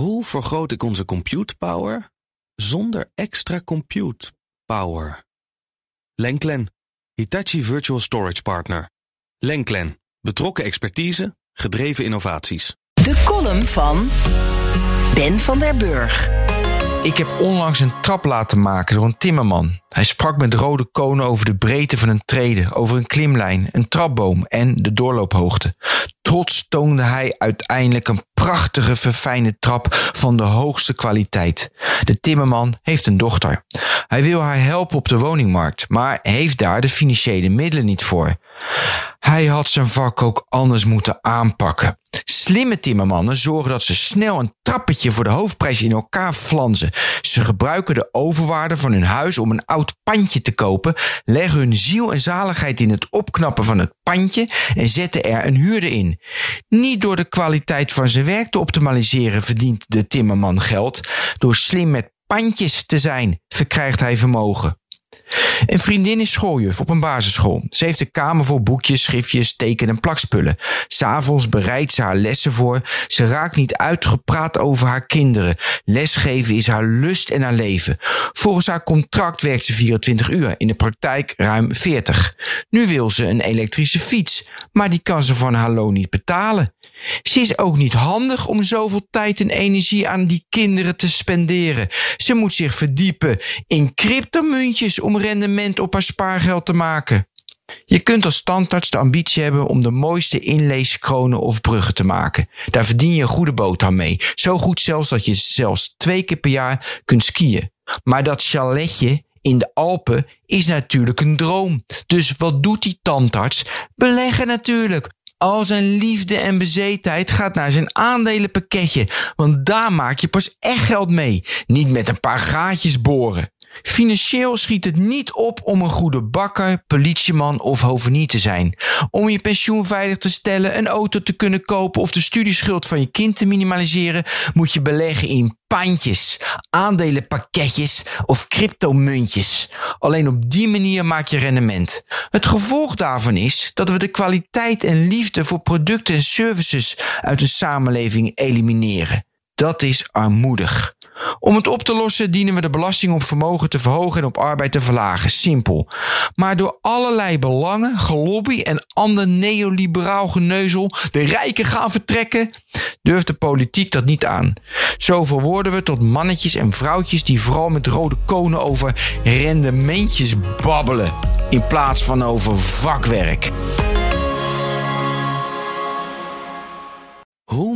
Hoe vergroot ik onze compute power zonder extra compute power? Lenklen, Hitachi Virtual Storage Partner. Lenklen, betrokken expertise, gedreven innovaties. De column van Ben van der Burg. Ik heb onlangs een trap laten maken door een timmerman. Hij sprak met rode konen over de breedte van een trede, over een klimlijn, een trapboom en de doorloophoogte. Trots toonde hij uiteindelijk een prachtige verfijnde trap van de hoogste kwaliteit. De timmerman heeft een dochter. Hij wil haar helpen op de woningmarkt, maar heeft daar de financiële middelen niet voor. Hij had zijn vak ook anders moeten aanpakken. Slimme timmermannen zorgen dat ze snel een trappetje voor de hoofdprijs in elkaar flanzen. Ze gebruiken de overwaarde van hun huis om een oud pandje te kopen, leggen hun ziel en zaligheid in het opknappen van het pandje en zetten er een huurder in. Niet door de kwaliteit van zijn werk te optimaliseren verdient de timmerman geld. Door slim met pandjes te zijn verkrijgt hij vermogen. Een vriendin is schooljuf op een basisschool. Ze heeft een kamer vol boekjes, schriftjes, teken- en plakspullen. S'avonds bereidt ze haar lessen voor. Ze raakt niet uitgepraat over haar kinderen. Lesgeven is haar lust en haar leven. Volgens haar contract werkt ze 24 uur, in de praktijk ruim 40. Nu wil ze een elektrische fiets, maar die kan ze van haar loon niet betalen. Ze is ook niet handig om zoveel tijd en energie aan die kinderen te spenderen. Ze moet zich verdiepen in cryptomuntjes om rendement op haar spaargeld te maken. Je kunt als standaard de ambitie hebben om de mooiste inleeskronen of bruggen te maken. Daar verdien je een goede boterham mee. Zo goed zelfs dat je zelfs twee keer per jaar kunt skiën. Maar dat chaletje in de Alpen is natuurlijk een droom. Dus wat doet die tandarts? Beleggen natuurlijk. Al zijn liefde en bezetenheid gaat naar zijn aandelenpakketje, want daar maak je pas echt geld mee. Niet met een paar gaatjes boren. Financieel schiet het niet op om een goede bakker, politieman of hovenier te zijn. Om je pensioen veilig te stellen, een auto te kunnen kopen of de studieschuld van je kind te minimaliseren, moet je beleggen in pandjes, aandelenpakketjes of cryptomuntjes. Alleen op die manier maak je rendement. Het gevolg daarvan is dat we de kwaliteit en liefde voor producten en services uit de samenleving elimineren. Dat is armoedig. Om het op te lossen dienen we de belasting op vermogen te verhogen en op arbeid te verlagen. Simpel. Maar door allerlei belangen, gelobby en ander neoliberaal geneuzel de rijken gaan vertrekken, durft de politiek dat niet aan. Zo verworden we tot mannetjes en vrouwtjes die vooral met rode konen over rendementjes babbelen, in plaats van over vakwerk.